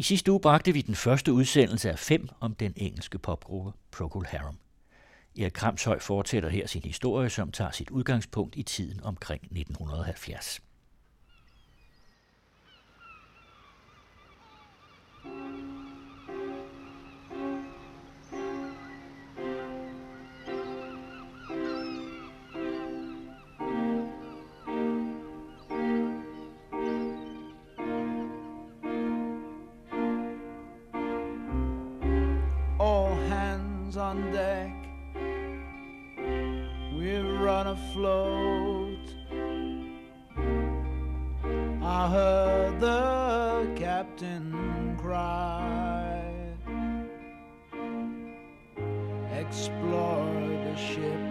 I sidste uge bragte vi den første udsendelse af fem om den engelske popgruppe Procol Harum. Erik Kramshøj fortsætter her sin historie, som tager sit udgangspunkt i tiden omkring 1970. On deck. We've run afloat. I heard the captain cry. Explore the ship.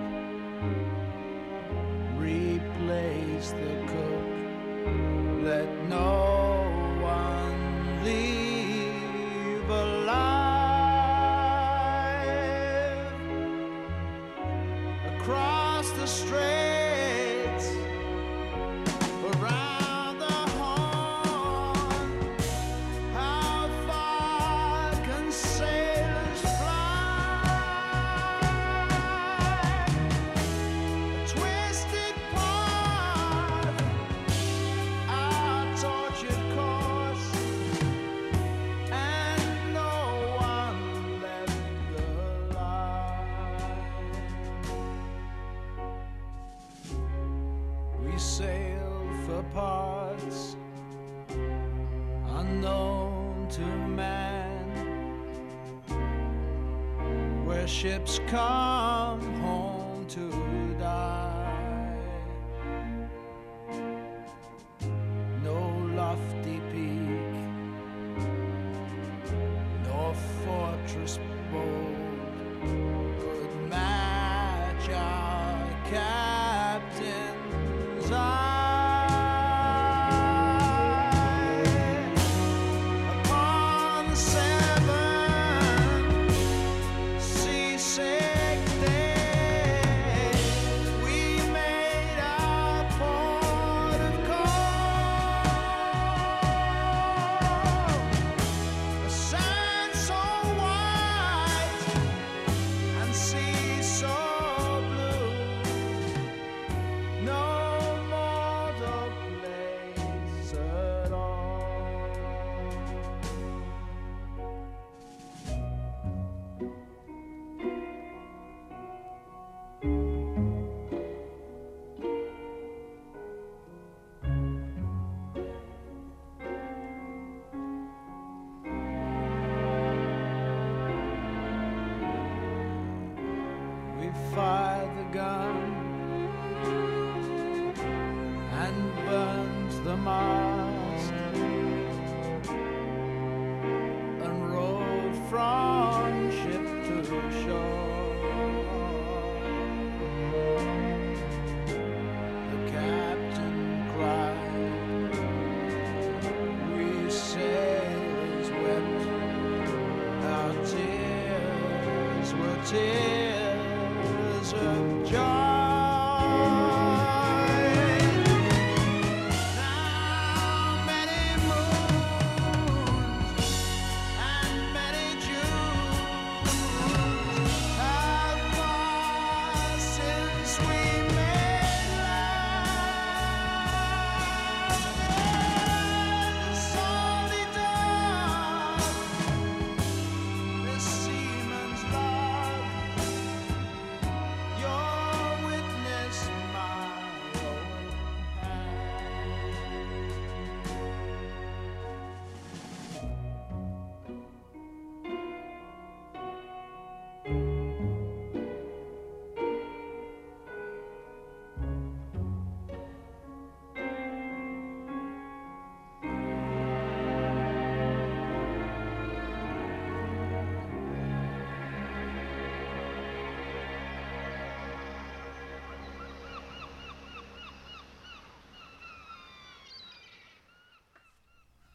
Replace the cook. Let no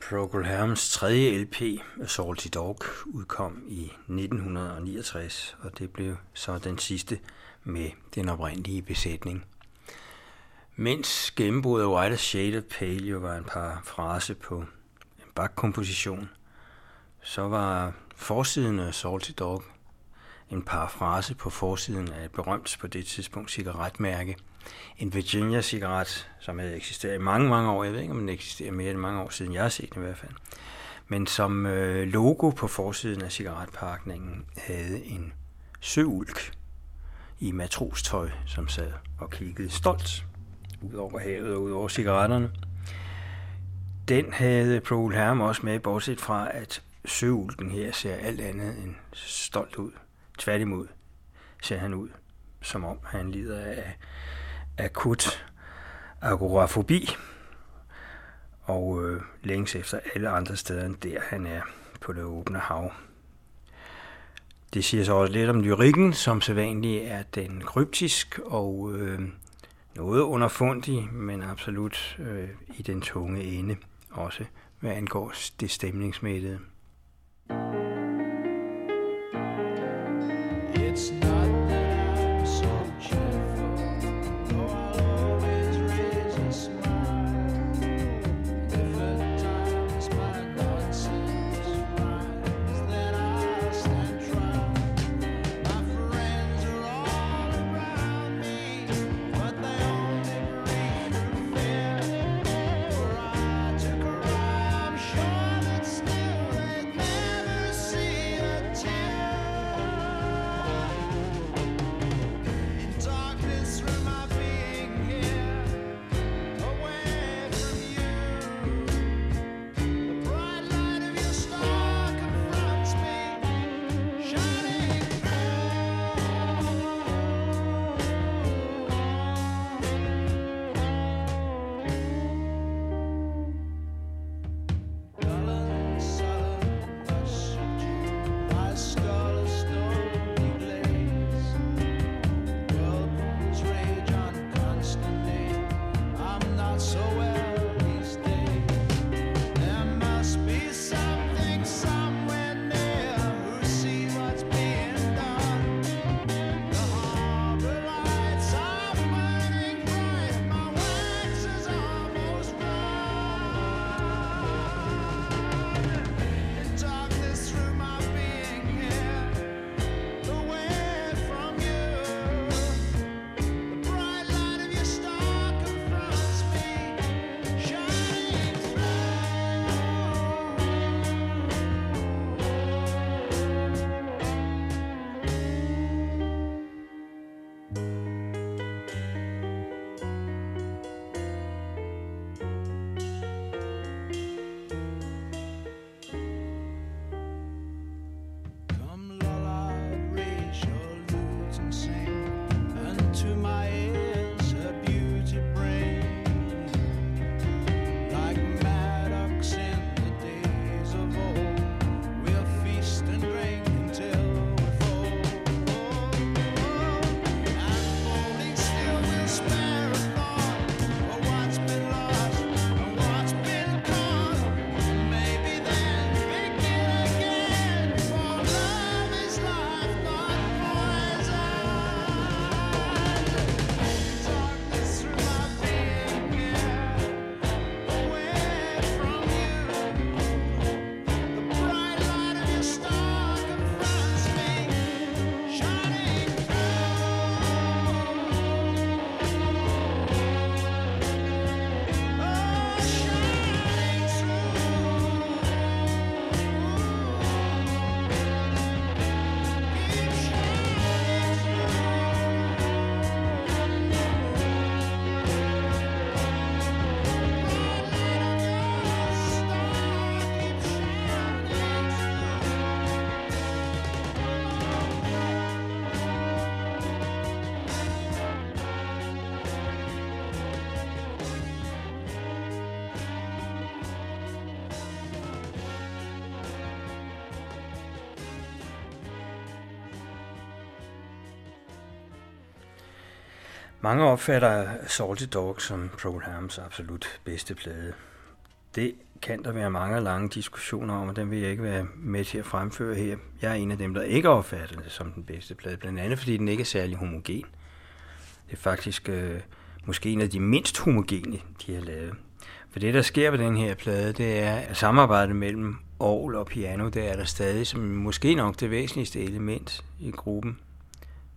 Procol Harums tredje LP, Salty Dog, udkom i 1969, og det blev så den sidste med den oprindelige besætning. Mens gennembruddet af White Shade of Pale jo var en par frase på en bakkomposition, så var forsiden af Salty Dog en parafrase på forsiden af et berømt på det tidspunkt cigaretmærke. En Virginia-cigaret, som havde eksisteret i mange, mange år. Jeg ved ikke, om den eksisterer mere end mange år siden. Jeg har set den i hvert fald. Men som øh, logo på forsiden af cigaretpakningen havde en søulk i matrostøj, som sad og kiggede stolt ud over havet og ud over cigaretterne. Den havde Proul Herm også med, bortset fra, at søulken her ser alt andet end stolt ud. Tværtimod ser han ud, som om han lider af akut agorafobi og øh, længes efter alle andre steder end der, han er på det åbne hav. Det siger så også lidt om lyrikken, som sædvanligt er den kryptisk og øh, noget underfundig, men absolut øh, i den tunge ende, også hvad angår det stemningsmættede. Mange opfatter Salty Dog som Procol absolut bedste plade. Det kan der være mange lange diskussioner om, og den vil jeg ikke være med til at fremføre her. Jeg er en af dem, der ikke opfatter det som den bedste plade, blandt andet fordi den ikke er særlig homogen. Det er faktisk øh, måske en af de mindst homogene, de har lavet. For det, der sker ved den her plade, det er, at samarbejdet mellem orgel og piano, der er der stadig som måske nok det væsentligste element i gruppen.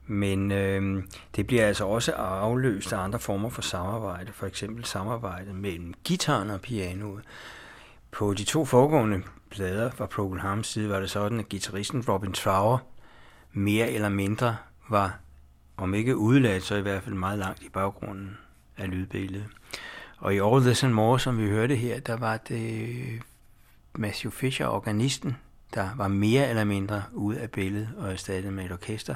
Men øh, det bliver altså også afløst af andre former for samarbejde, for eksempel samarbejde mellem gitaren og pianoet. På de to foregående plader fra Procol Harms side var det sådan, at gitarristen Robin Trower mere eller mindre var, om ikke udladt, så i hvert fald meget langt i baggrunden af lydbilledet. Og i All This and More, som vi hørte her, der var det Matthew Fisher, organisten, der var mere eller mindre ude af billedet og erstattet med et orkester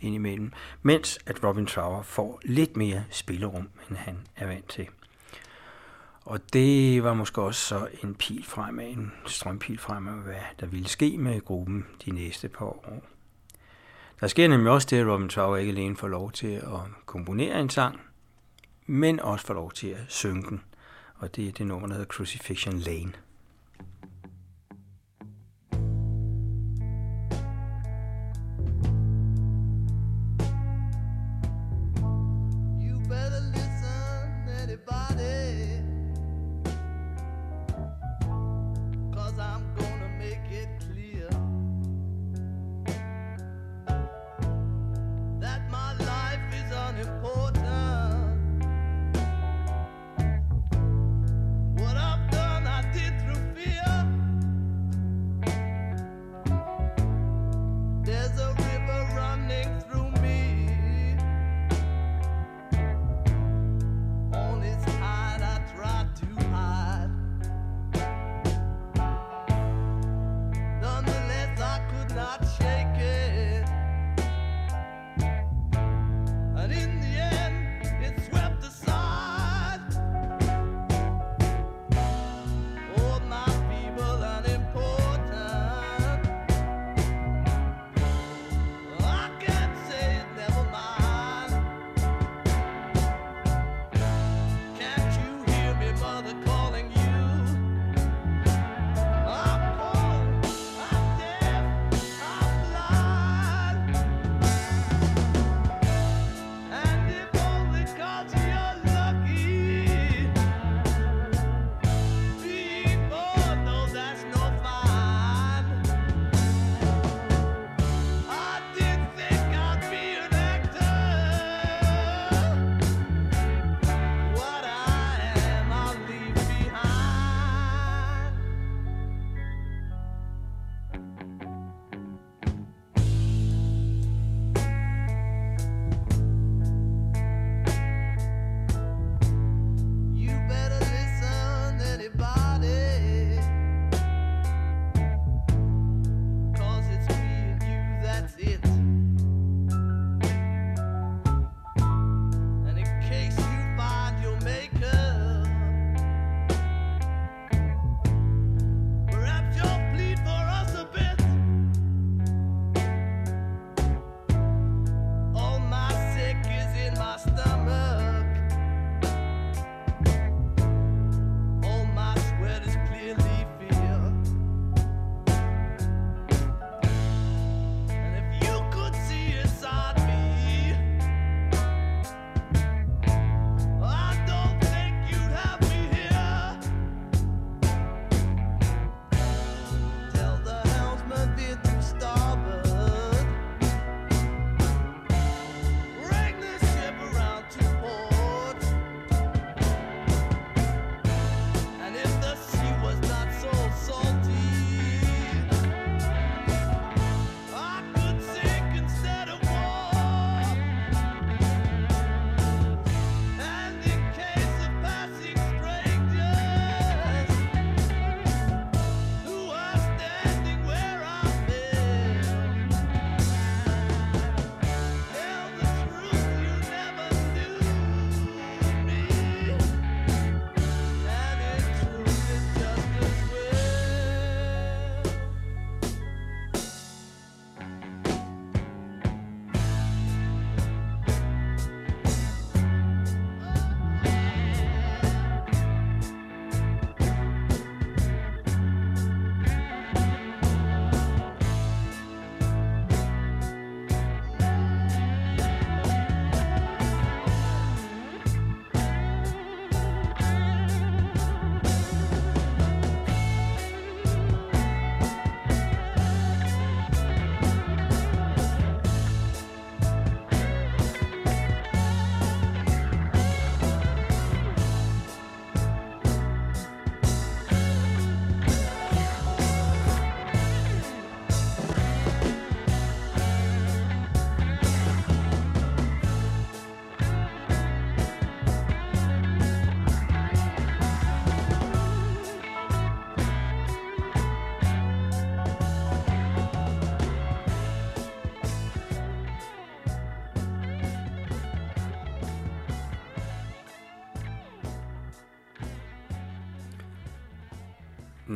indimellem, mens at Robin Trower får lidt mere spillerum, end han er vant til. Og det var måske også så en pil fremad, en strømpil fremad, hvad der ville ske med gruppen de næste par år. Der sker nemlig også det, at Robin Trower ikke alene får lov til at komponere en sang, men også får lov til at synge den. Og det er det nummer, der hedder Crucifixion Lane.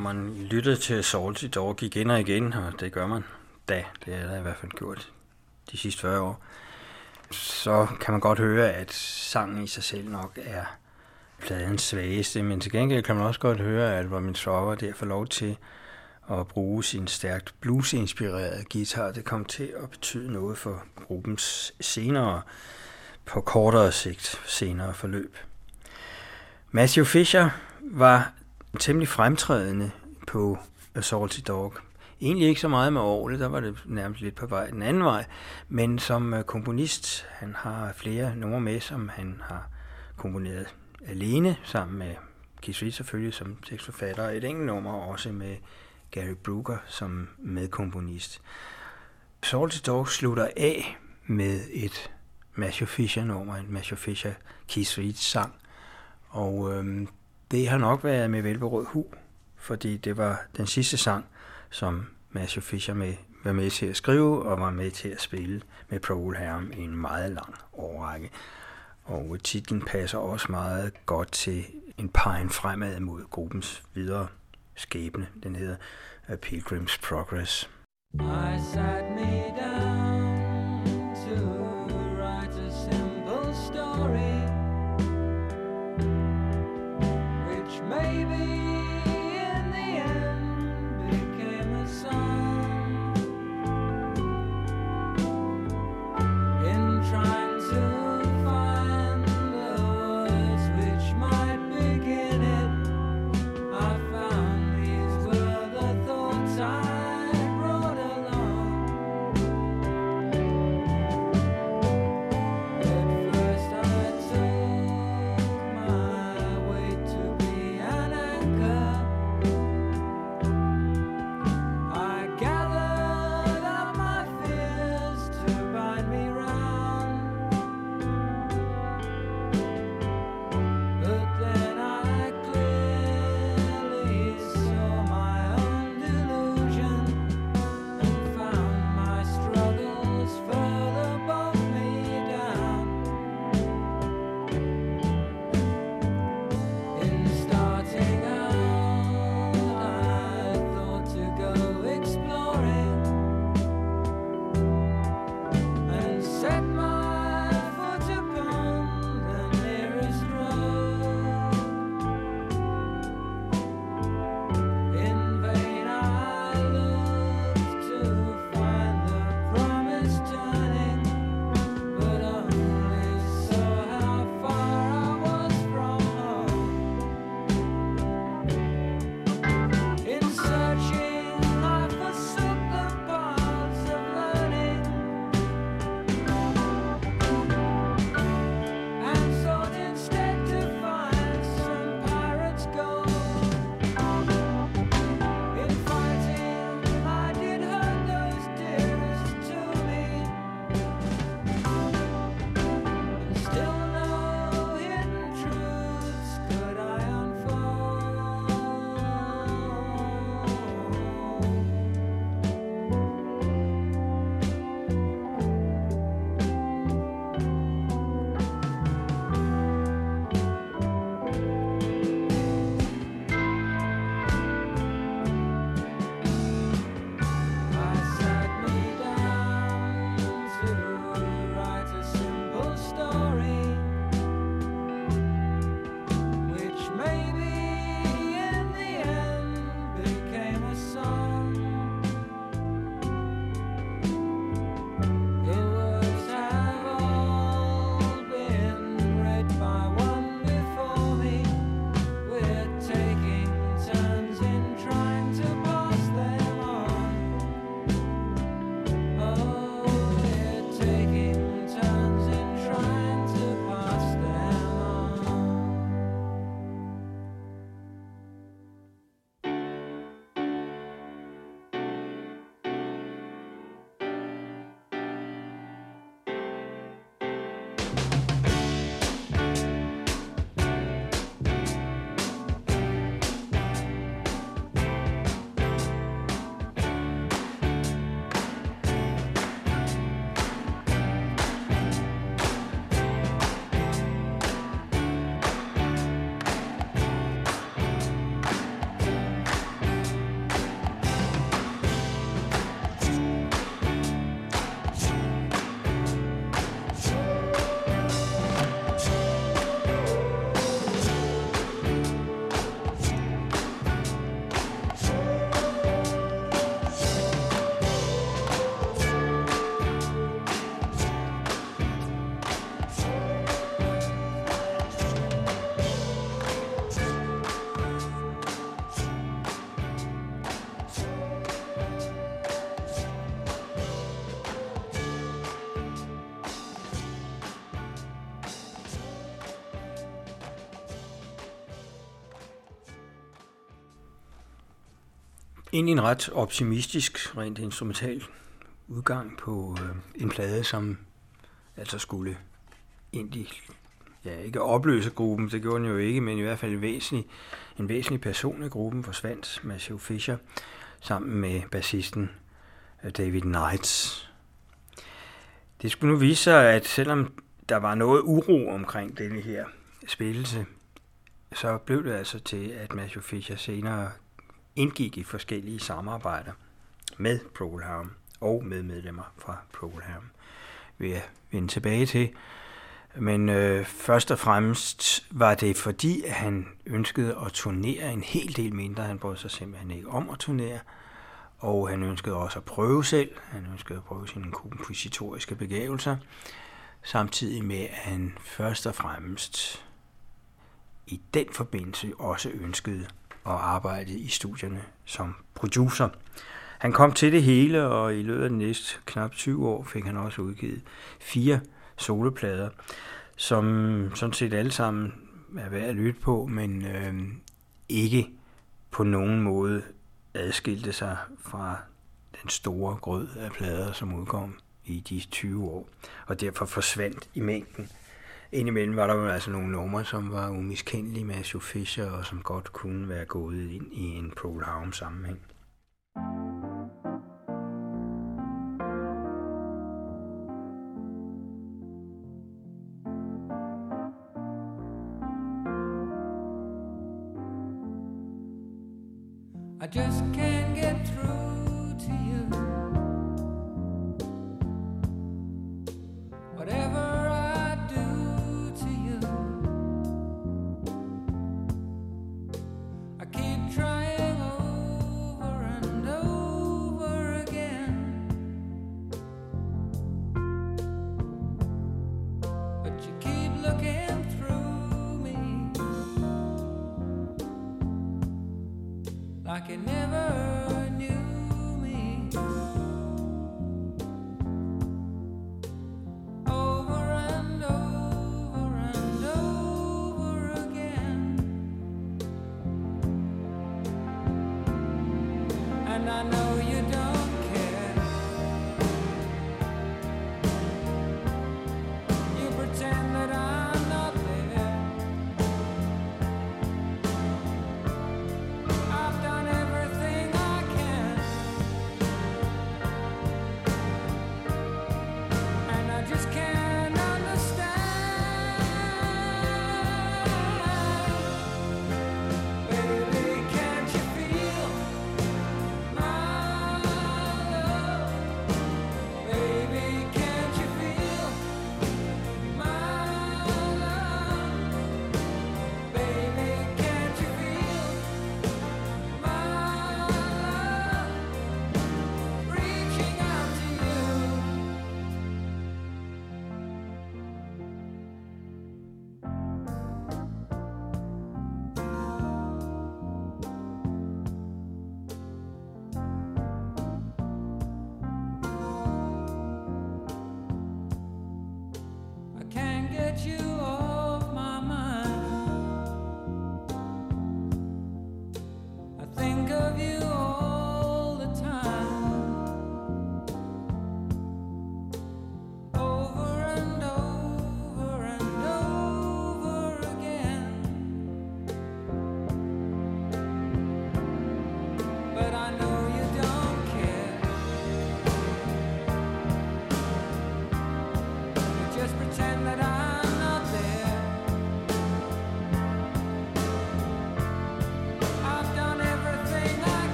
Man lyttede til Salty Dog igen og igen, og det gør man da, det er der i hvert fald gjort de sidste 40 år, så kan man godt høre, at sangen i sig selv nok er pladens svageste, men til gengæld kan man også godt høre, at Robin Trower der får lov til at bruge sin stærkt blues-inspirerede guitar. Det kom til at betyde noget for gruppens senere, på kortere sigt, senere forløb. Matthew Fisher var temmelig fremtrædende på Salty Dog. Egentlig ikke så meget med Aarhus, der var det nærmest lidt på vej den anden vej, men som øh, komponist, han har flere numre med, som han har komponeret alene, sammen med Keith Reed selvfølgelig som tekstforfatter, et enkelt nummer også med Gary Brooker som medkomponist. Salty Dog slutter af med et Matthew Fisher nummer, en Matthew Fisher Keith Reed sang, og øhm, det har nok været med velberød hu, fordi det var den sidste sang, som Matthew Fisher med, var med til at skrive og var med til at spille med Procol Harum i en meget lang årrække. Og titlen passer også meget godt til en pegen fremad mod gruppens videre skæbne. Den hedder A Pilgrim's Progress. I sat me down egentlig en ret optimistisk, rent instrumental udgang på øh, en plade, som altså skulle egentlig, ja ikke opløse gruppen, det gjorde den jo ikke, men i hvert fald en væsentlig, en væsentlig person i gruppen forsvandt, Matthew Fisher, sammen med bassisten øh, David Knights. Det skulle nu vise sig, at selvom der var noget uro omkring denne her spillelse, så blev det altså til, at Matthew Fisher senere indgik i forskellige samarbejder med Procol og med medlemmer fra Procol Vil jeg vende tilbage til. Men øh, først og fremmest var det fordi, at han ønskede at turnere en hel del mindre. Han brød sig simpelthen ikke om at turnere. Og han ønskede også at prøve selv. Han ønskede at prøve sine kompositoriske begavelser. Samtidig med, at han først og fremmest i den forbindelse også ønskede og arbejde i studierne som producer. Han kom til det hele, og i løbet af de næste knap 20 år fik han også udgivet fire soloplader, som sådan set alle sammen er værd at lytte på, men øh, ikke på nogen måde adskilte sig fra den store grød af plader, som udkom i de 20 år, og derfor forsvandt i mængden. Indimellem var der jo altså nogle numre, som var umiskendelige med Matthew Fisher, og som godt kunne være gået ind i en Procol Harum sammenhæng.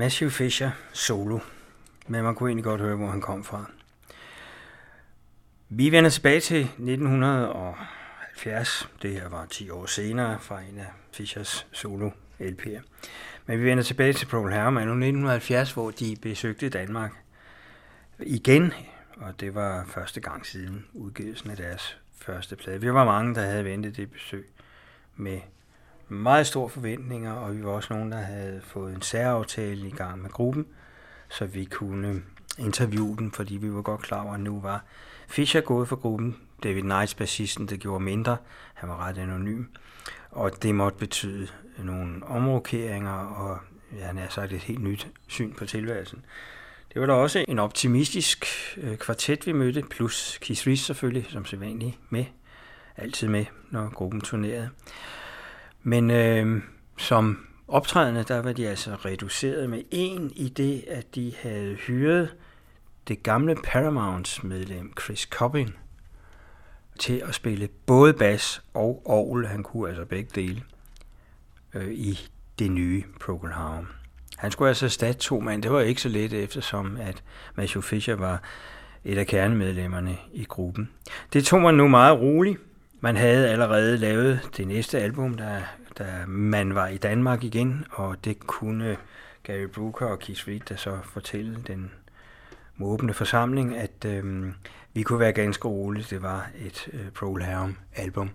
Matthew Fisher solo, men man kunne egentlig godt høre, hvor han kom fra. Vi vender tilbage til 1970. Det her var 10 år senere fra en af Fischers solo LP'er. Men vi vender tilbage til Paul Harum nu 1970, hvor de besøgte Danmark igen, og det var første gang siden udgivelsen af deres første plade. Vi var mange, der havde ventet det besøg med meget store forventninger, og vi var også nogen, der havde fået en særaftale i gang med gruppen, så vi kunne interviewe dem, fordi vi var godt klar over, at nu var Fischer gået for gruppen. David Knights, bassisten, det gjorde mindre. Han var ret anonym. Og det måtte betyde nogle omrokeringer, og ja, han har sagt et helt nyt syn på tilværelsen. Det var da også en optimistisk øh, kvartet, vi mødte, plus Keith Reese selvfølgelig, som sædvanligt med. Altid med, når gruppen turnerede. Men øh, som optrædende, der var de altså reduceret med en i det, at de havde hyret det gamle Paramounts medlem Chris Cobbin til at spille både bas og orgel. Han kunne altså begge dele øh, i det nye Procol Harum. Han skulle altså erstatte to mand. Det var ikke så let, eftersom at Matthew Fisher var et af kernemedlemmerne i gruppen. Det tog man nu meget roligt. Man havde allerede lavet det næste album, der, der man var i Danmark igen, og det kunne Gary Brooker og Keith Reed der så fortælle den åbne forsamling, at øh, vi kunne være ganske rolige. Det var et øh, Procol Harum album,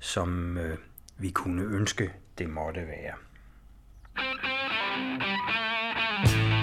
som øh, vi kunne ønske, det måtte være. my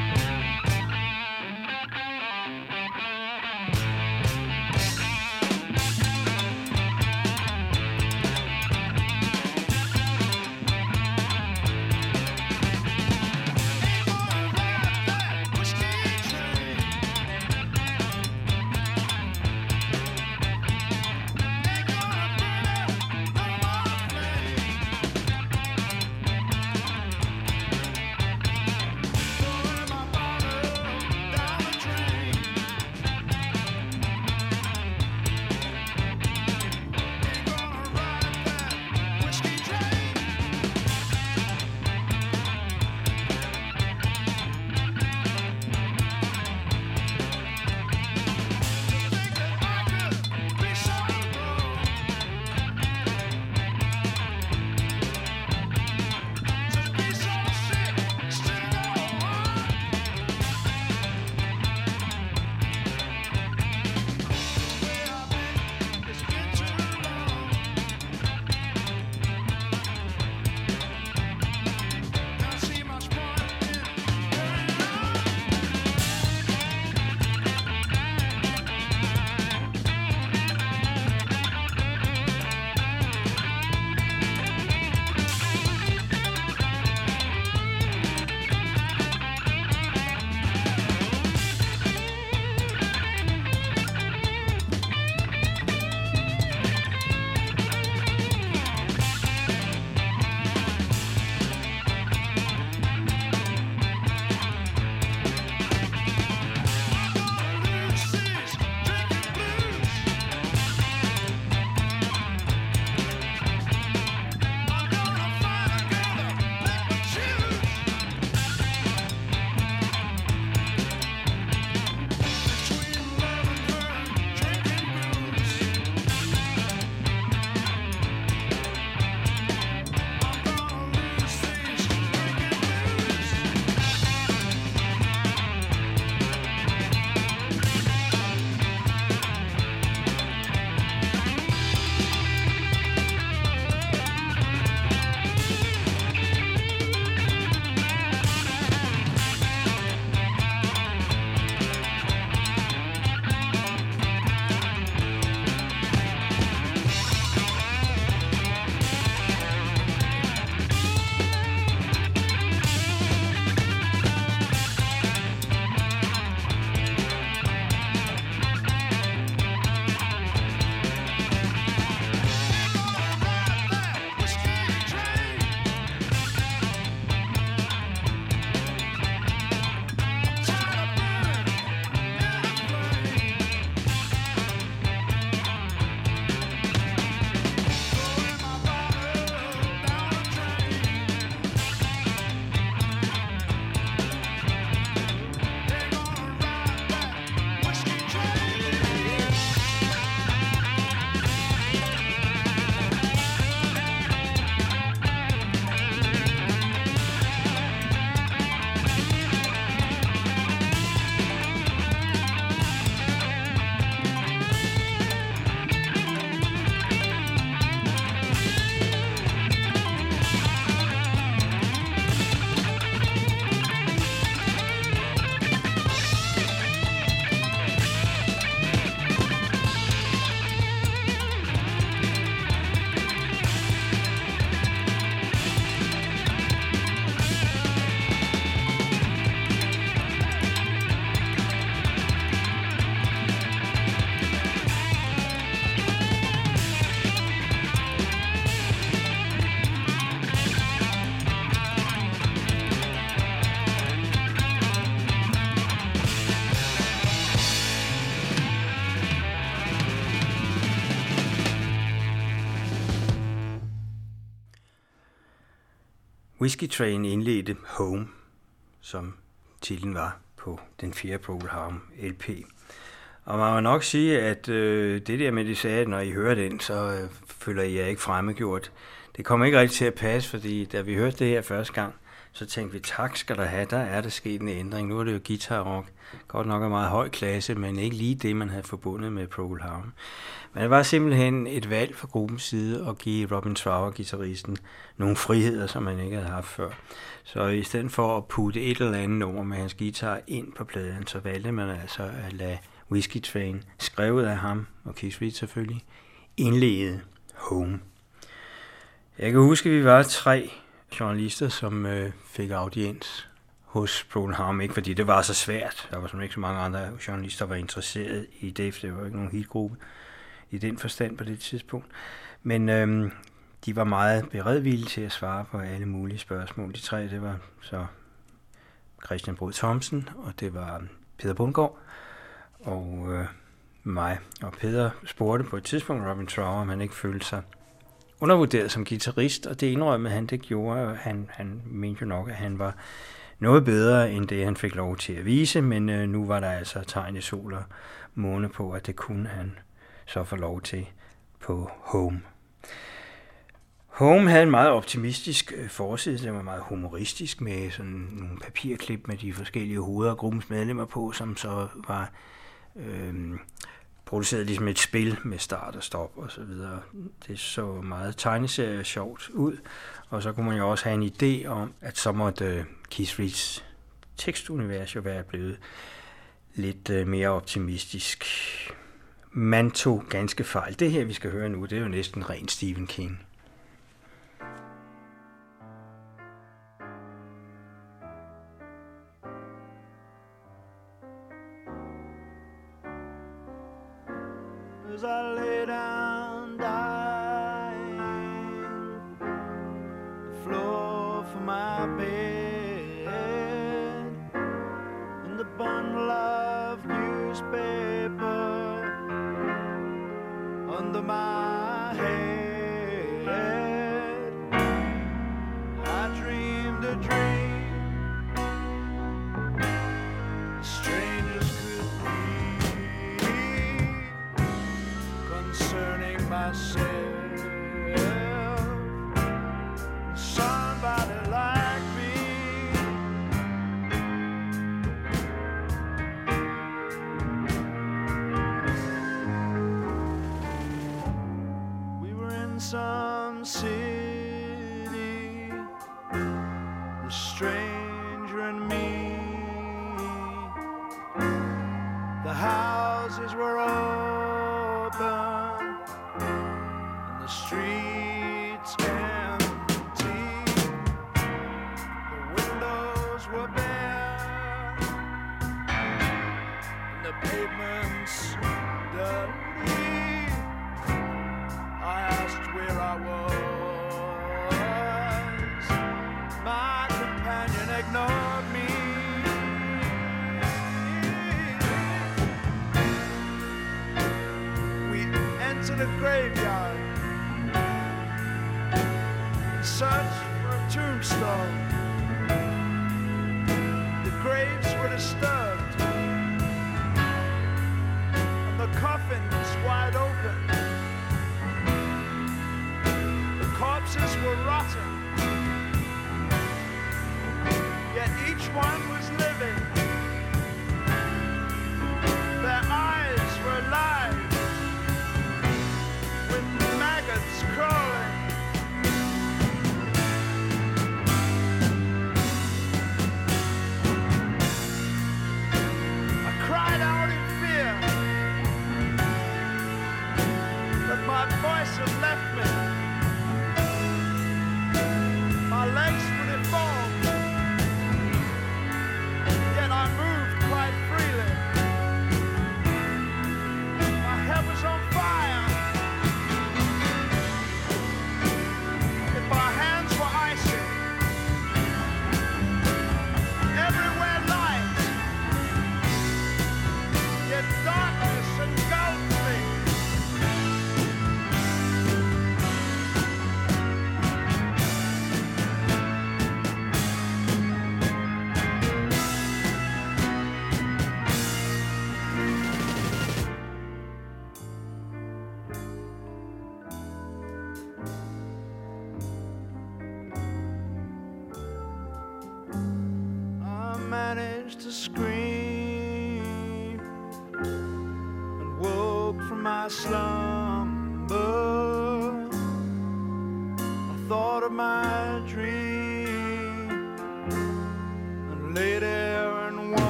Whiskey Train indledte Home, som titlen var på den fjerde Procol Harum LP. Og man må nok sige, at øh, det der med, de sagde, at når I hører den, så øh, føler I jer ikke fremmedgjort. Det kommer ikke rigtig til at passe, fordi da vi hørte det her første gang, så tænkte vi, tak skal der have, der er der sket en ændring. Nu er det jo guitar rock. Godt nok er meget høj klasse, men ikke lige det, man havde forbundet med Procol Harum. Men det var simpelthen et valg fra gruppens side at give Robin Trower, guitaristen, nogle friheder, som han ikke havde haft før. Så i stedet for at putte et eller andet nummer med hans guitar ind på pladen, så valgte man altså at lade Whiskey Train, skrevet af ham, og Keith Reed selvfølgelig, indlede Home. Jeg kan huske, at vi var tre journalister, som øh, fik audiens hos Paul Ham, ikke fordi det var så svært. Der var som ikke så mange andre journalister, der var interesseret i det, for det var ikke nogen hitgruppe i den forstand på det tidspunkt. Men øhm, de var meget beredvillige til at svare på alle mulige spørgsmål. De tre, det var så Christian Brod Thomsen, og det var Peter Bundgaard, og øh, mig. Og Peter spurgte på et tidspunkt Robin Trower, om han ikke følte sig undervurderet som guitarist, og det indrømmede han, det gjorde. Han, han mente jo nok, at han var noget bedre end det, han fik lov til at vise, men øh, nu var der altså tegn i sol og måne på, at det kunne han så få lov til på Home. Home havde en meget optimistisk øh, forside, den var meget humoristisk med sådan nogle papirklip med de forskellige hoveder og gruppens medlemmer på, som så var øh, produceret ligesom et spil med start og stop og så videre. Det så meget tegneserie sjovt ud, og så kunne man jo også have en idé om, at så måtte øh, Keith Reeds tekstunivers jo være blevet lidt øh, mere optimistisk. Man tog ganske fejl. Det her, vi skal høre nu, det er jo næsten ren Stephen King.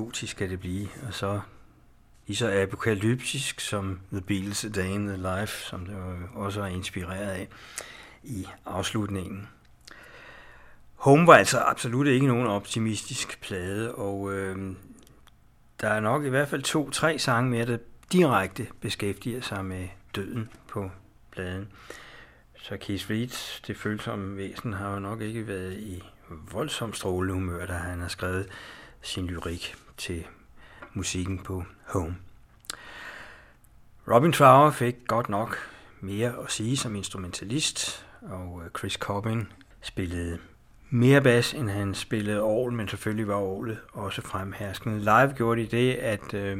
Gotisk skal det blive, og så lige så apokalyptisk som The Beatles' A Day in the Life, som det jo også er inspireret af i afslutningen. Home var altså absolut ikke nogen optimistisk plade, og øh, der er nok i hvert fald to-tre sange mere, der direkte beskæftiger sig med døden på pladen. Så Keith Reed, det følsomme væsen, har jo nok ikke været i voldsomt strålende humør, da han har skrevet sin lyrik til musikken på Home. Robin Trower fik godt nok mere at sige som instrumentalist, og øh, Chris Cobbin spillede mere bas, end han spillede orgel, men selvfølgelig var orglet også fremherskende. Live gjorde de det, at øh,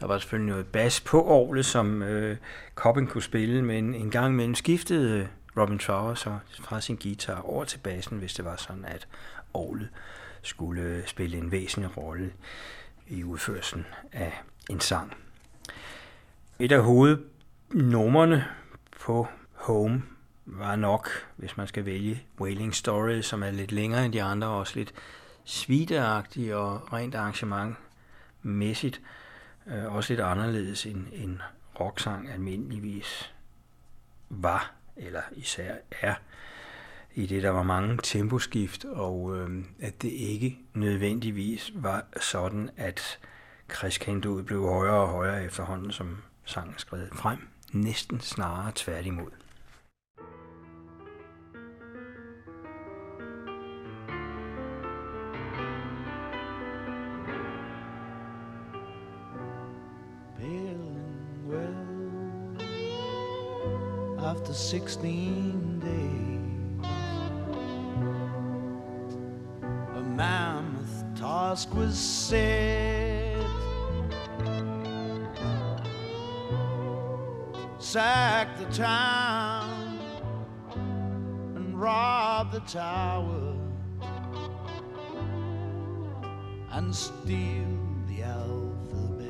der var selvfølgelig noget bas på orglet, som øh, Cobbin kunne spille, men en gang imellem skiftede øh, Robin Trower så fra sin guitar over til bassen, hvis det var sådan, at orglet skulle spille en væsentlig rolle i udførelsen af en sang. Et af hovednummerne på Home var nok, hvis man skal vælge, Wailing Story, som er lidt længere end de andre, og også lidt sviteagtig og rent arrangementmæssigt, øh, også lidt anderledes end en rocksang almindeligvis var, eller især er, i det der var mange temposkift, og øh, at det ikke nødvendigvis var sådan, at crescendoet blev højere og højere efterhånden, som sangen skred frem. Næsten snarere tværtimod. Feeling well after 16 task was set. Sack the town and rob the tower and steal the alphabet.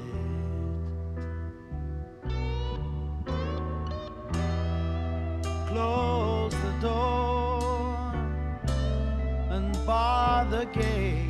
close the door and bar the gate,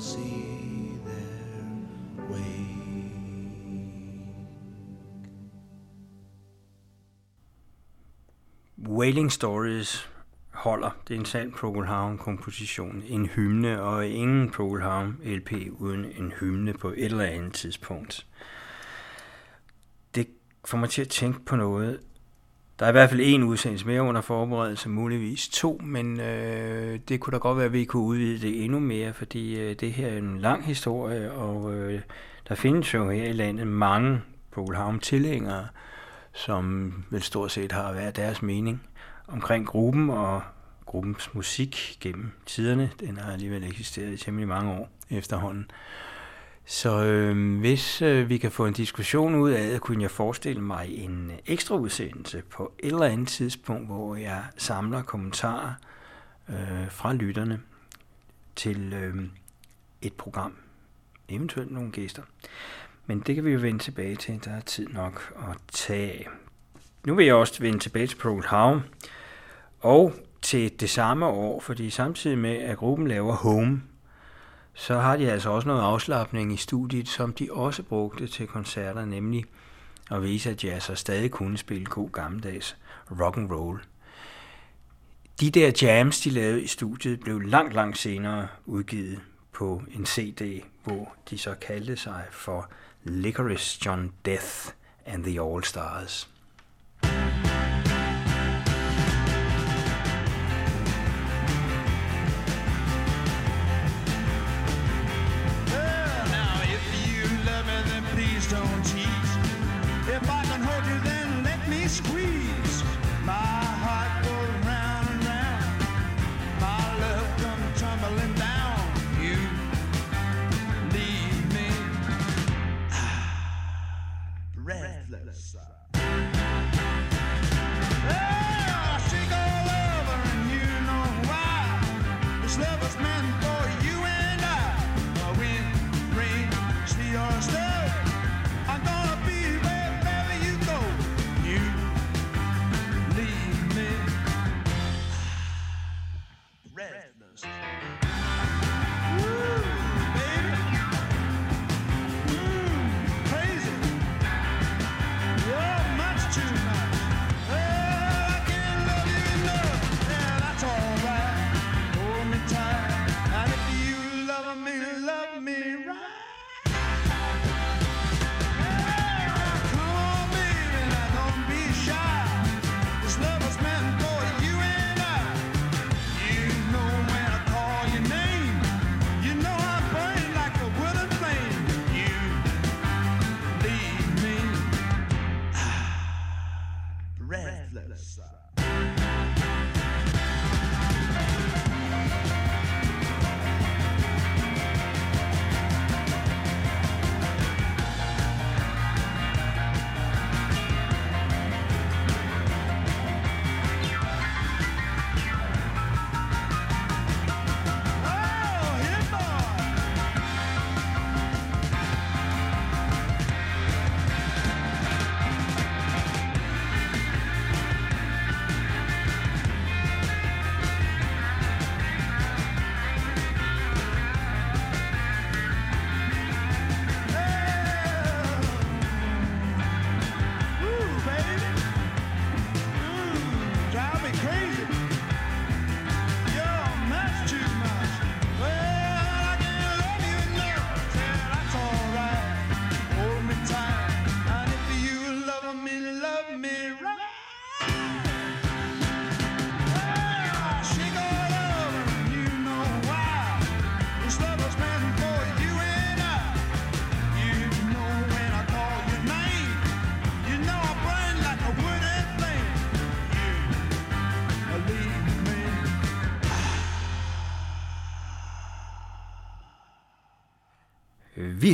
see their way. Wailing Stories holder. Det er en sand Procol komposition, En hymne, og ingen Procol LP uden en hymne på et eller andet tidspunkt. Det får mig til at tænke på noget. Der er i hvert fald en udsendelse mere under forberedelse, muligvis to, men øh, det kunne da godt være, at vi kunne udvide det endnu mere, fordi øh, det her er en lang historie, og øh, der findes jo her i landet mange Polhavn-tilhængere, som vel stort set har været deres mening omkring gruppen og gruppens musik gennem tiderne. Den har alligevel eksisteret i temmelig mange år efterhånden. Så øh, hvis øh, vi kan få en diskussion ud af det, kunne jeg forestille mig en øh, ekstra udsendelse på et eller andet tidspunkt, hvor jeg samler kommentarer øh, fra lytterne til øh, et program, eventuelt nogle gæster. Men det kan vi jo vende tilbage til. Der er tid nok at tage. Nu vil jeg også vende tilbage til Pearl Harbor Og til det samme år, fordi samtidig med, at gruppen laver Home, så har de altså også noget afslappning i studiet, som de også brugte til koncerter, nemlig at vise, at jazzer altså stadig kunne spille god gammeldags rock and roll. De der jams, de lavede i studiet, blev langt, langt senere udgivet på en CD, hvor de så kaldte sig for Licorice John Death and the All Stars. Squeeze.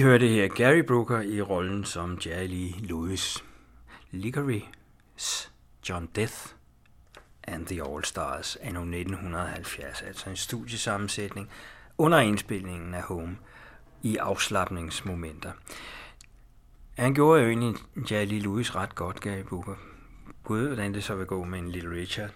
Hørte her Gary Brooker i rollen som Jerry Lee Lewis. Licorice, John Death and the All Stars anno 1970, altså en studiesammensætning under indspilningen af Home i afslappningsmomenter. Han gjorde jo egentlig Jerry Lee Lewis ret godt, Gary Brooker. Gud, hvordan det så vil gå med en Little Richard.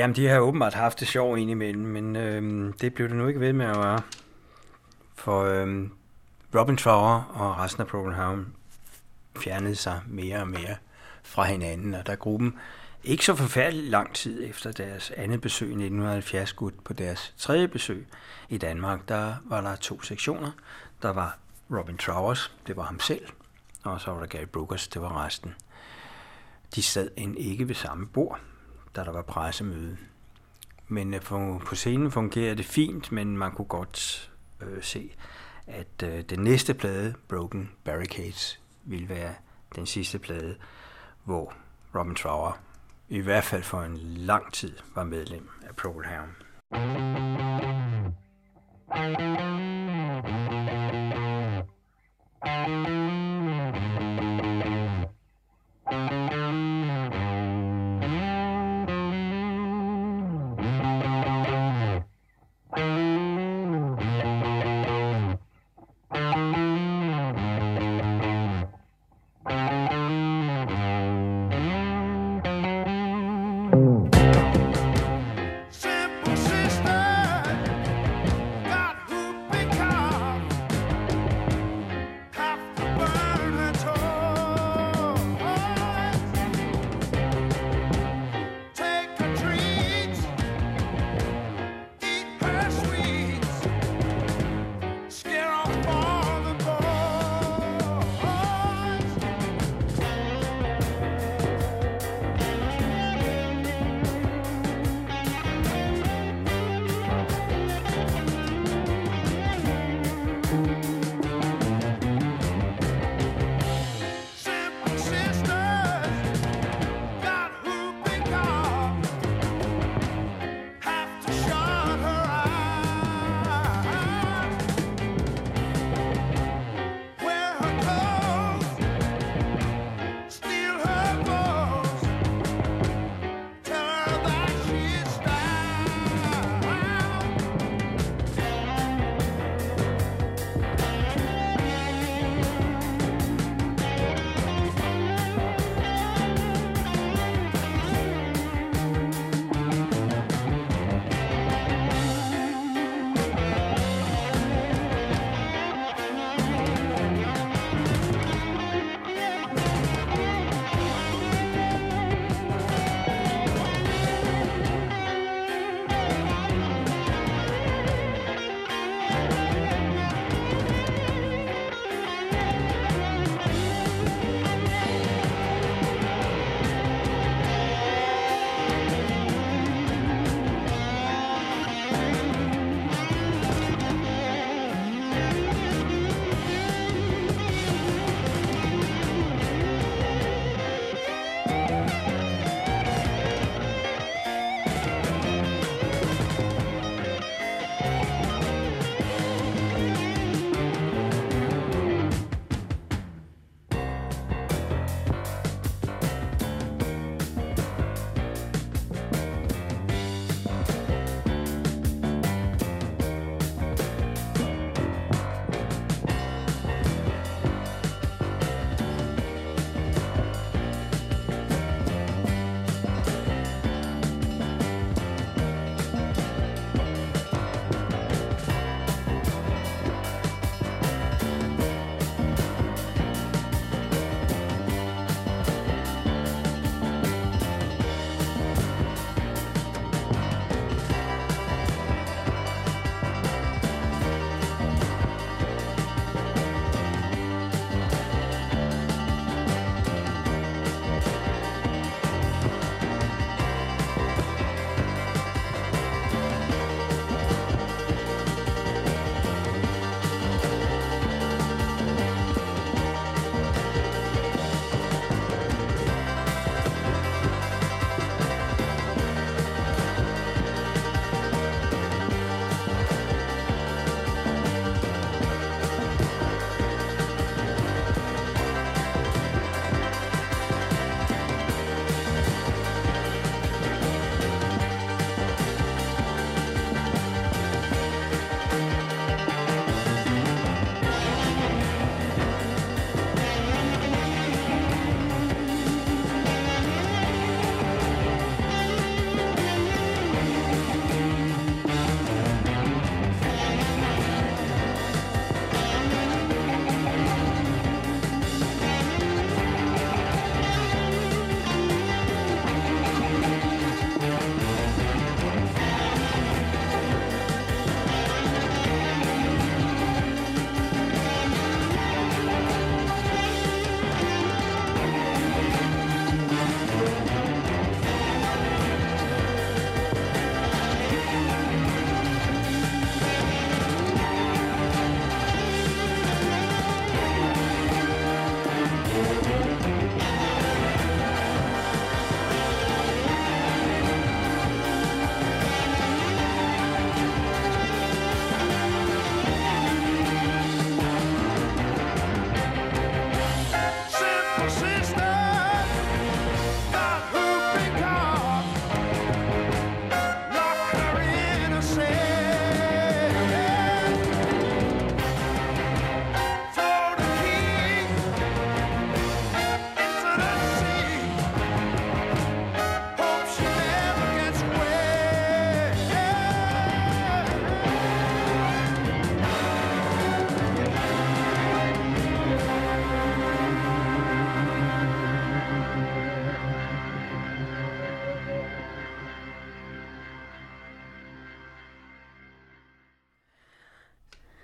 Jamen, de har åbenbart haft det sjov indimellem, men øh, det blev det nu ikke ved med at være. For øh, Robin Trower og resten af Procol Harum fjernede sig mere og mere fra hinanden, og da gruppen ikke så forfærdelig lang tid efter deres andet besøg i 1970 skudt på deres tredje besøg i Danmark, der var der to sektioner. Der var Robin Trowers, det var ham selv, og så var der Gary Brookers, det var resten. De sad end ikke ved samme bord, da der var pressemøde. Men øh, på, på scenen fungerede det fint, men man kunne godt øh, se, at øh, den næste plade, Broken Barricades, ville være den sidste plade, hvor Robin Trower i hvert fald for en lang tid var medlem af Procol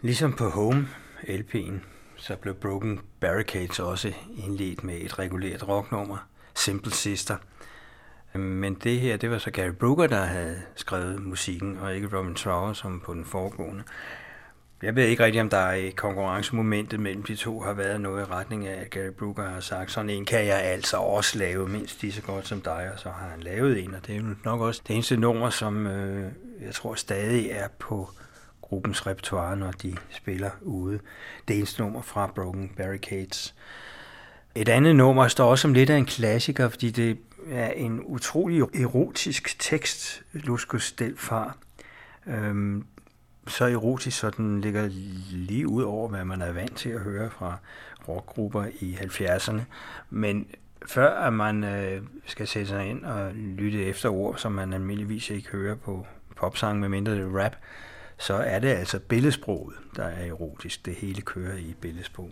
Ligesom på Home LP'en, så blev Broken Barricades også indledt med et regulært rocknummer, Simple Sister. Men det her, det var så Gary Brooker, der havde skrevet musikken, og ikke Robin Trower, som på den foregående. Jeg ved ikke rigtig, om der i konkurrencemomentet mellem de to har været noget i retning af, at Gary Brooker har sagt, sådan en kan jeg altså også lave mindst lige så godt som dig, og så har han lavet en, og det er nok også det eneste nummer, som øh, jeg tror stadig er på gruppens repertoire, når de spiller ude. Det eneste nummer fra Broken Barricades. Et andet nummer står også som lidt af en klassiker, fordi det er en utrolig erotisk tekst, Luskus Delfar. Øhm, så erotisk, så den ligger lige ud over, hvad man er vant til at høre fra rockgrupper i 70'erne. Men før at man øh, skal sætte sig ind og lytte efter ord, som man almindeligvis ikke hører på popsang, medmindre det er rap, så er det altså billedsproget, der er erotisk. Det hele kører i billedsprog.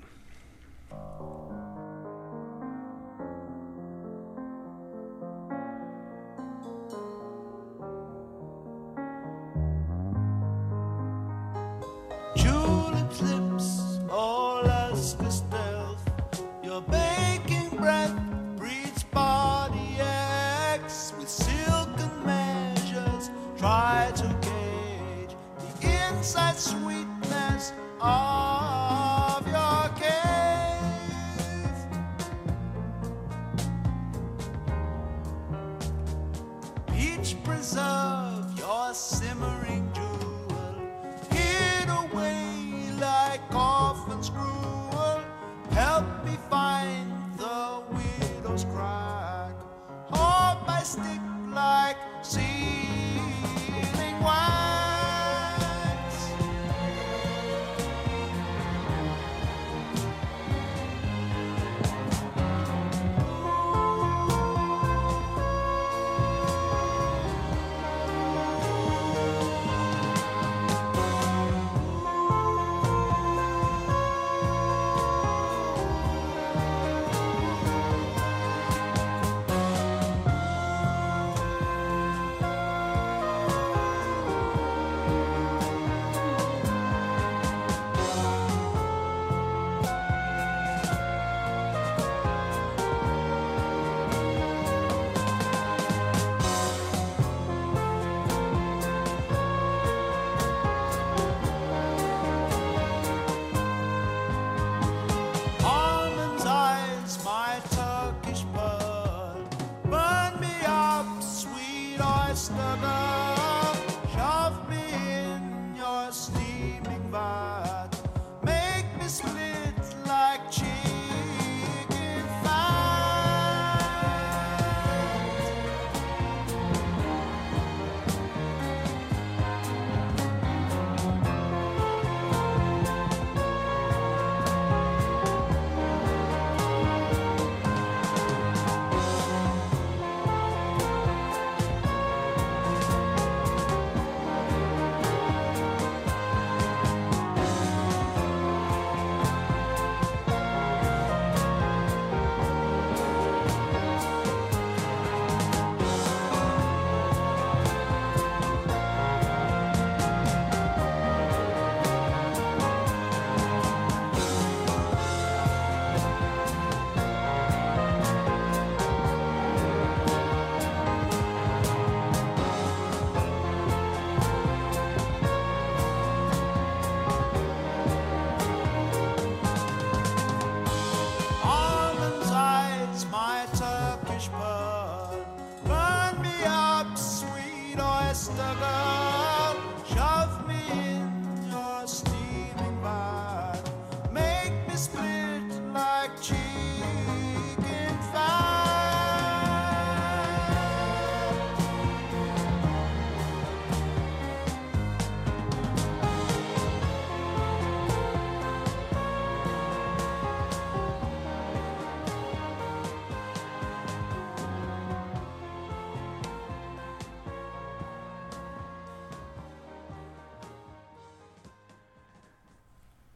Of your cave. Peach preserve your simmering jewel hid away like orphan's gruel. Help me find the widow's crack. Hold my stick like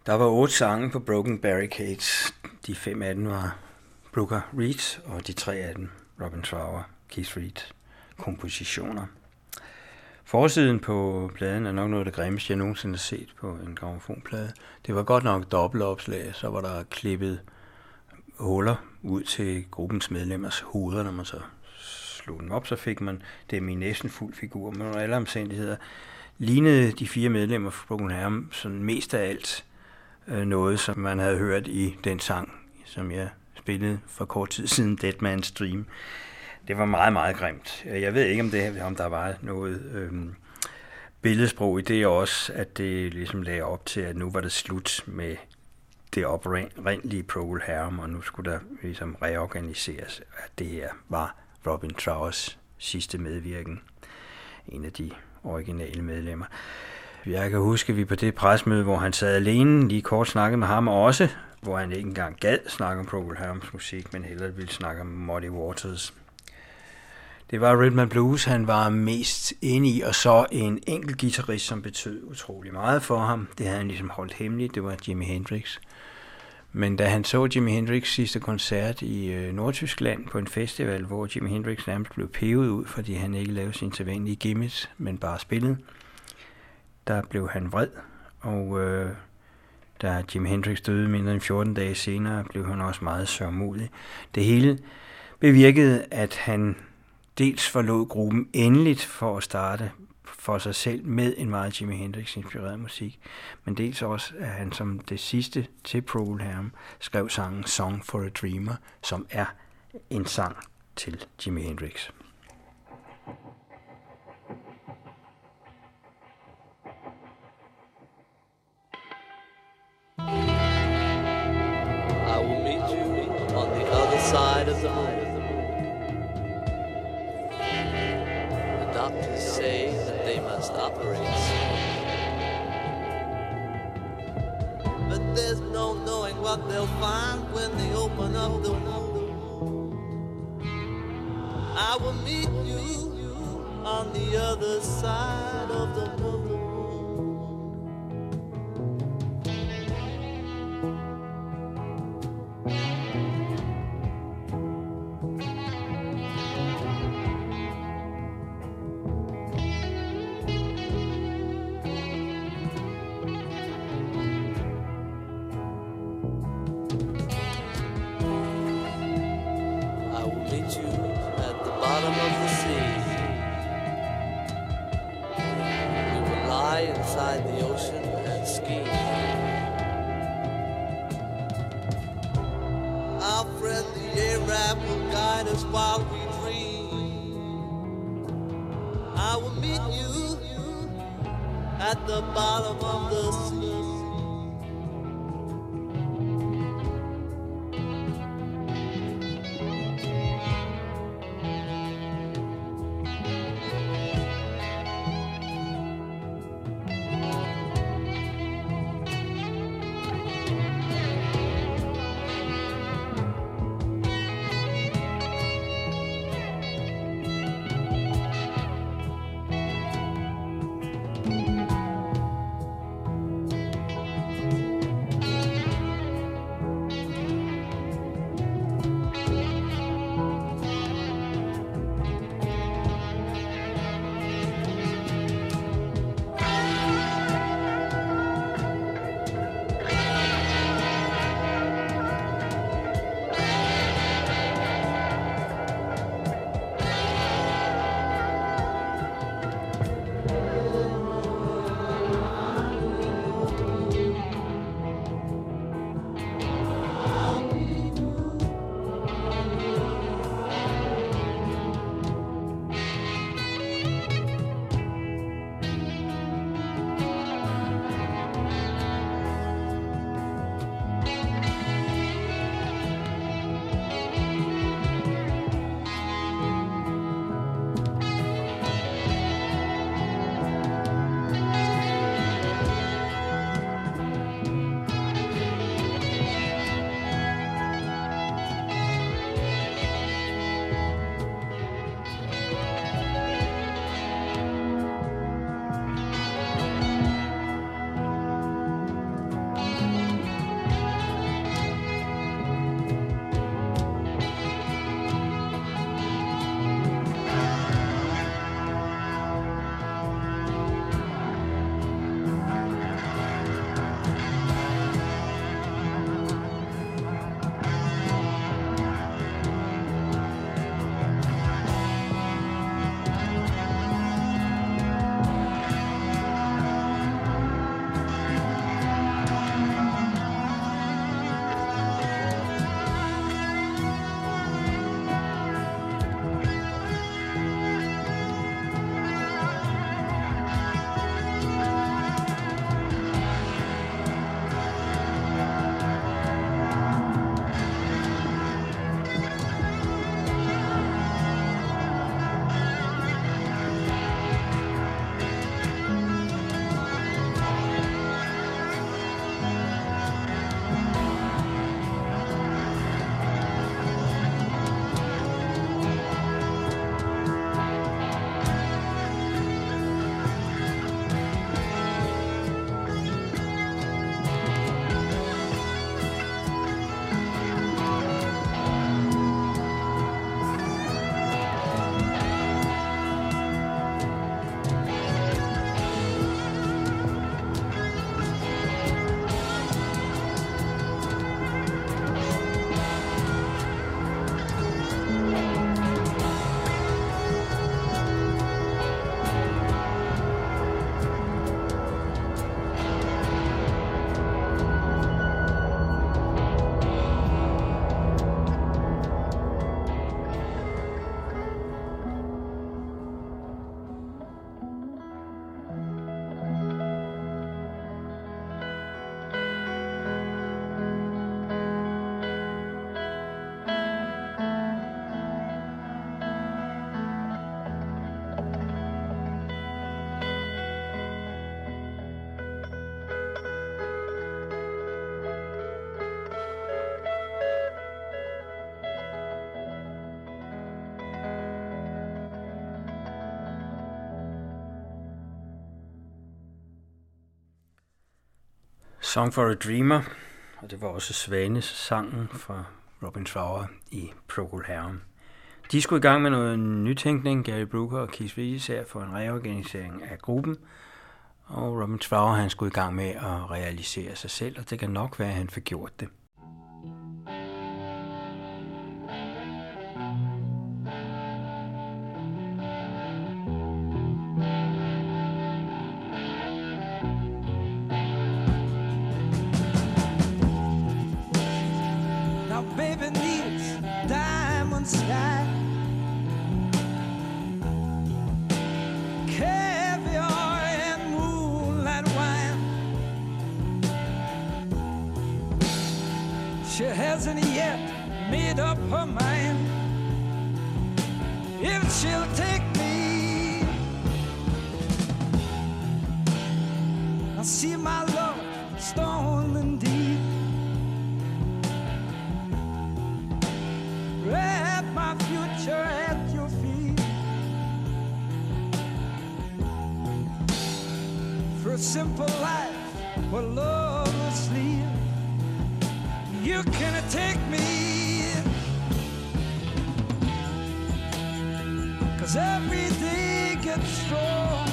Der var otte sange på Broken Barricades. De fem af dem var Brooker Reed, og de tre af dem Robin Trower, Keith Reed kompositioner. Forsiden på pladen er nok noget af det grimmeste, jeg nogensinde har set på en gramofonplade. Det var godt nok dobbeltopslag, så var der klippet huller ud til gruppens medlemmers hoveder, når man så slog dem op, så fik man dem i næsten fuld figur, men under alle omstændigheder lignede de fire medlemmer fra Broken Ham sådan mest af alt Øh, noget, som man havde hørt i den sang, som jeg spillede for kort tid siden, Dead Man's Dream. Det var meget, meget grimt. Jeg ved ikke, om, det, om der var noget øh, billedsprog i det også, at det ligesom lagde op til, at nu var det slut med det oprindelige Procol Harum, og nu skulle der ligesom reorganiseres, at det her var Robin Trowers sidste medvirken. En af de originale medlemmer. Jeg kan huske, at vi på det presmøde, hvor han sad alene, lige kort snakkede med ham også, hvor han ikke engang gad snakke om Procol Harums musik, men hellere ville snakke om Muddy Waters. Det var Rhythm and Blues, han var mest inde i, og så en enkelt guitarist, som betød utrolig meget for ham. Det havde han ligesom holdt hemmeligt, det var Jimi Hendrix. Men da han så Jimi Hendrix sidste koncert i øh, Nordtyskland på en festival, hvor Jimi Hendrix nærmest blev pevet ud, fordi han ikke lavede sin sædvanlige gimmicks, men bare spillede, der blev han vred, og øh, da Jim Hendrix døde mindre end 14 dage senere, blev han også meget sørgmodig. Det hele bevirkede, at han dels forlod gruppen endeligt for at starte for sig selv med en meget Jimi Hendrix-inspireret musik, men dels også, at han som det sidste til Procol skrev sangen Song for a Dreamer, som er en sang til Jimi Hendrix. Side of the moon. The doctors say that they must operate soon. But there's no knowing what they'll find when they open up the wound. I will meet you on the other side of the moon. Bottom of the sea. Song for a Dreamer, og det var også Svanes sangen fra Robin Trower i Procol Harum. De skulle i gang med noget nytænkning, Gary Brooker og Keith Reeves her for en reorganisering af gruppen, og Robin Trower han skulle i gang med at realisere sig selv, og det kan nok være, at han fik gjort det. simple life where love is near. You can take me. Cause every day gets stronger.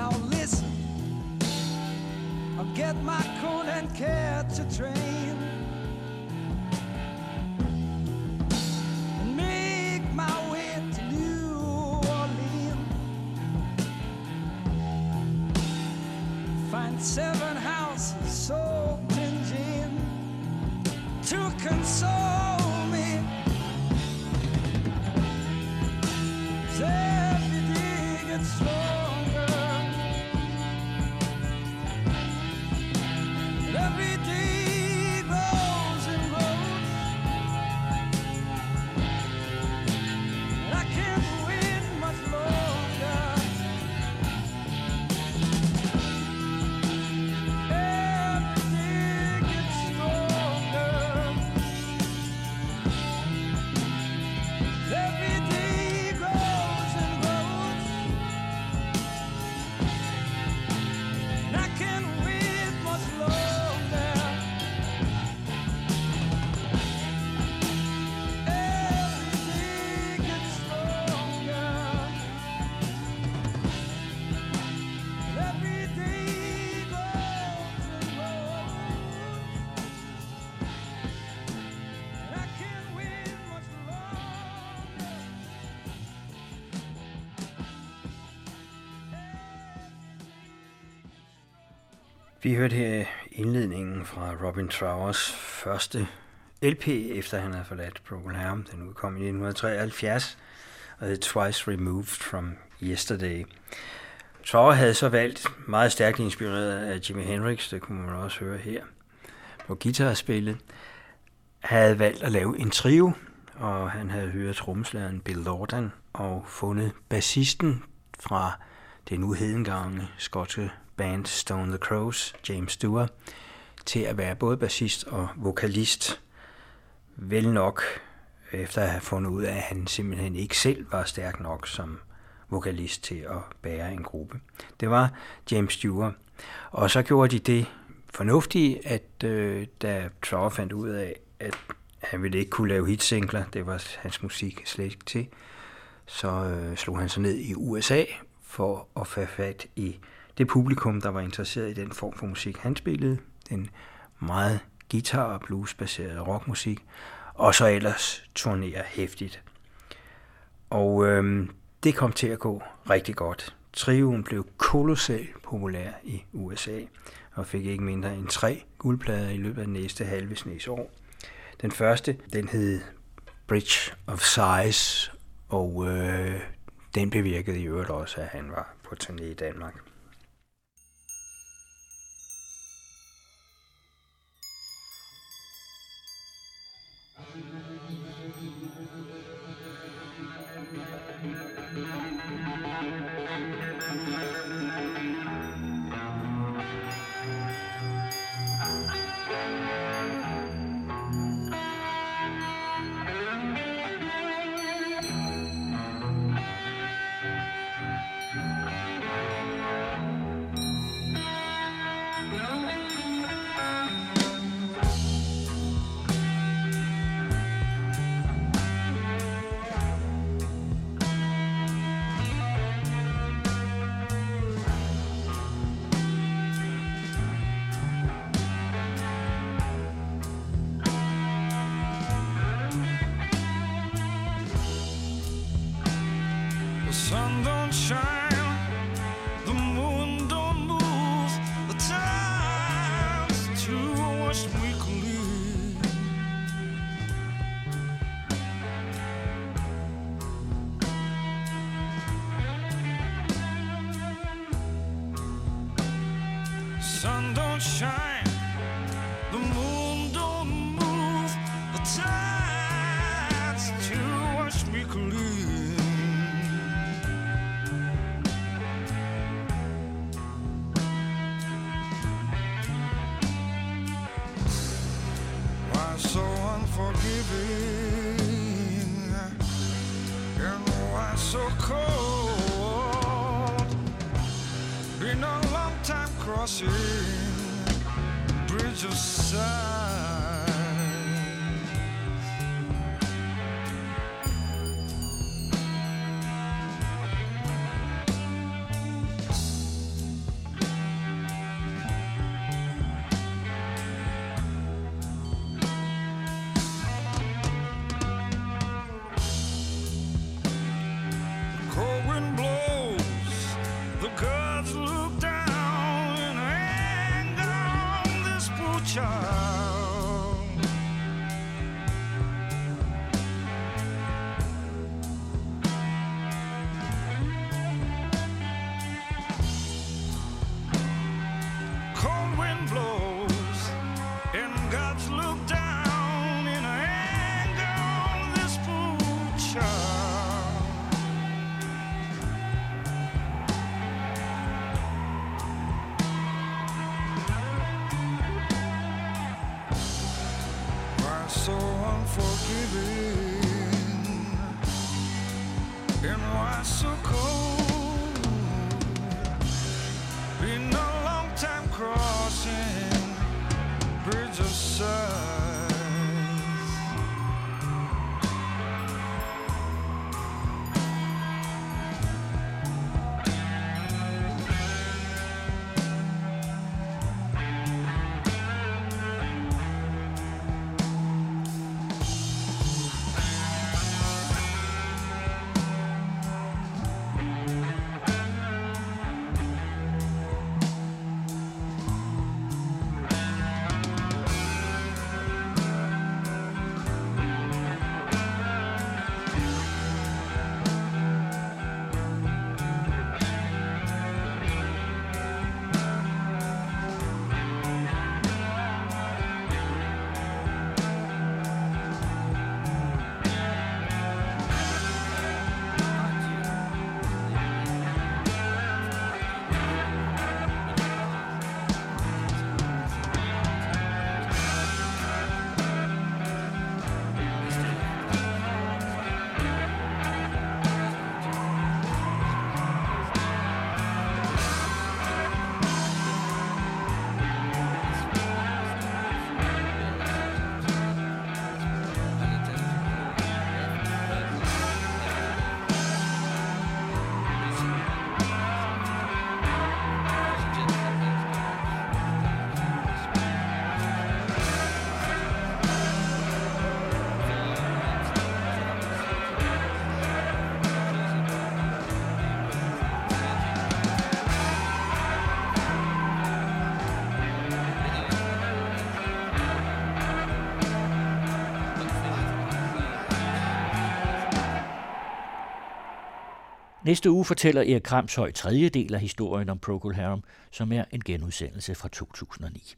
Now listen, I'll get my coat and care to train. Vi hørte her indledningen fra Robin Trowers første LP, efter han havde forladt Procol Harum. Den udkom i 1973, og hed Twice Removed from Yesterday. Trower havde så valgt, meget stærkt inspireret af Jimi Hendrix, det kunne man også høre her, på guitarspillet, havde valgt at lave en trio, og han havde hørt trommeslageren Bill Lordan og fundet bassisten fra det nu hedengangne skotske band Stone the Crows, James Stewart, til at være både bassist og vokalist. Vel nok, efter at have fundet ud af, at han simpelthen ikke selv var stærk nok som vokalist til at bære en gruppe. Det var James Stewart. Og så gjorde de det fornuftige, at øh, da Trevor fandt ud af, at han ville ikke kunne lave hitsingler, det var hans musik slet ikke til, så øh, slog han sig ned i USA for at få fat i det publikum, der var interesseret i den form for musik, han spillede. Den meget guitar- og bluesbaserede rockmusik. Og så ellers turnere hæftigt. Og øh, det kom til at gå rigtig godt. Trioen blev kolossalt populær i USA og fik ikke mindre end tre guldplader i løbet af den næste halve snes år. Den første, den hed Bridge of Size, og øh, den bevirkede i øvrigt også, at han var på turné i Danmark. Næste uge fortæller Erik Kramshøj tredje del af historien om Procol Harum, som er en genudsendelse fra 2009.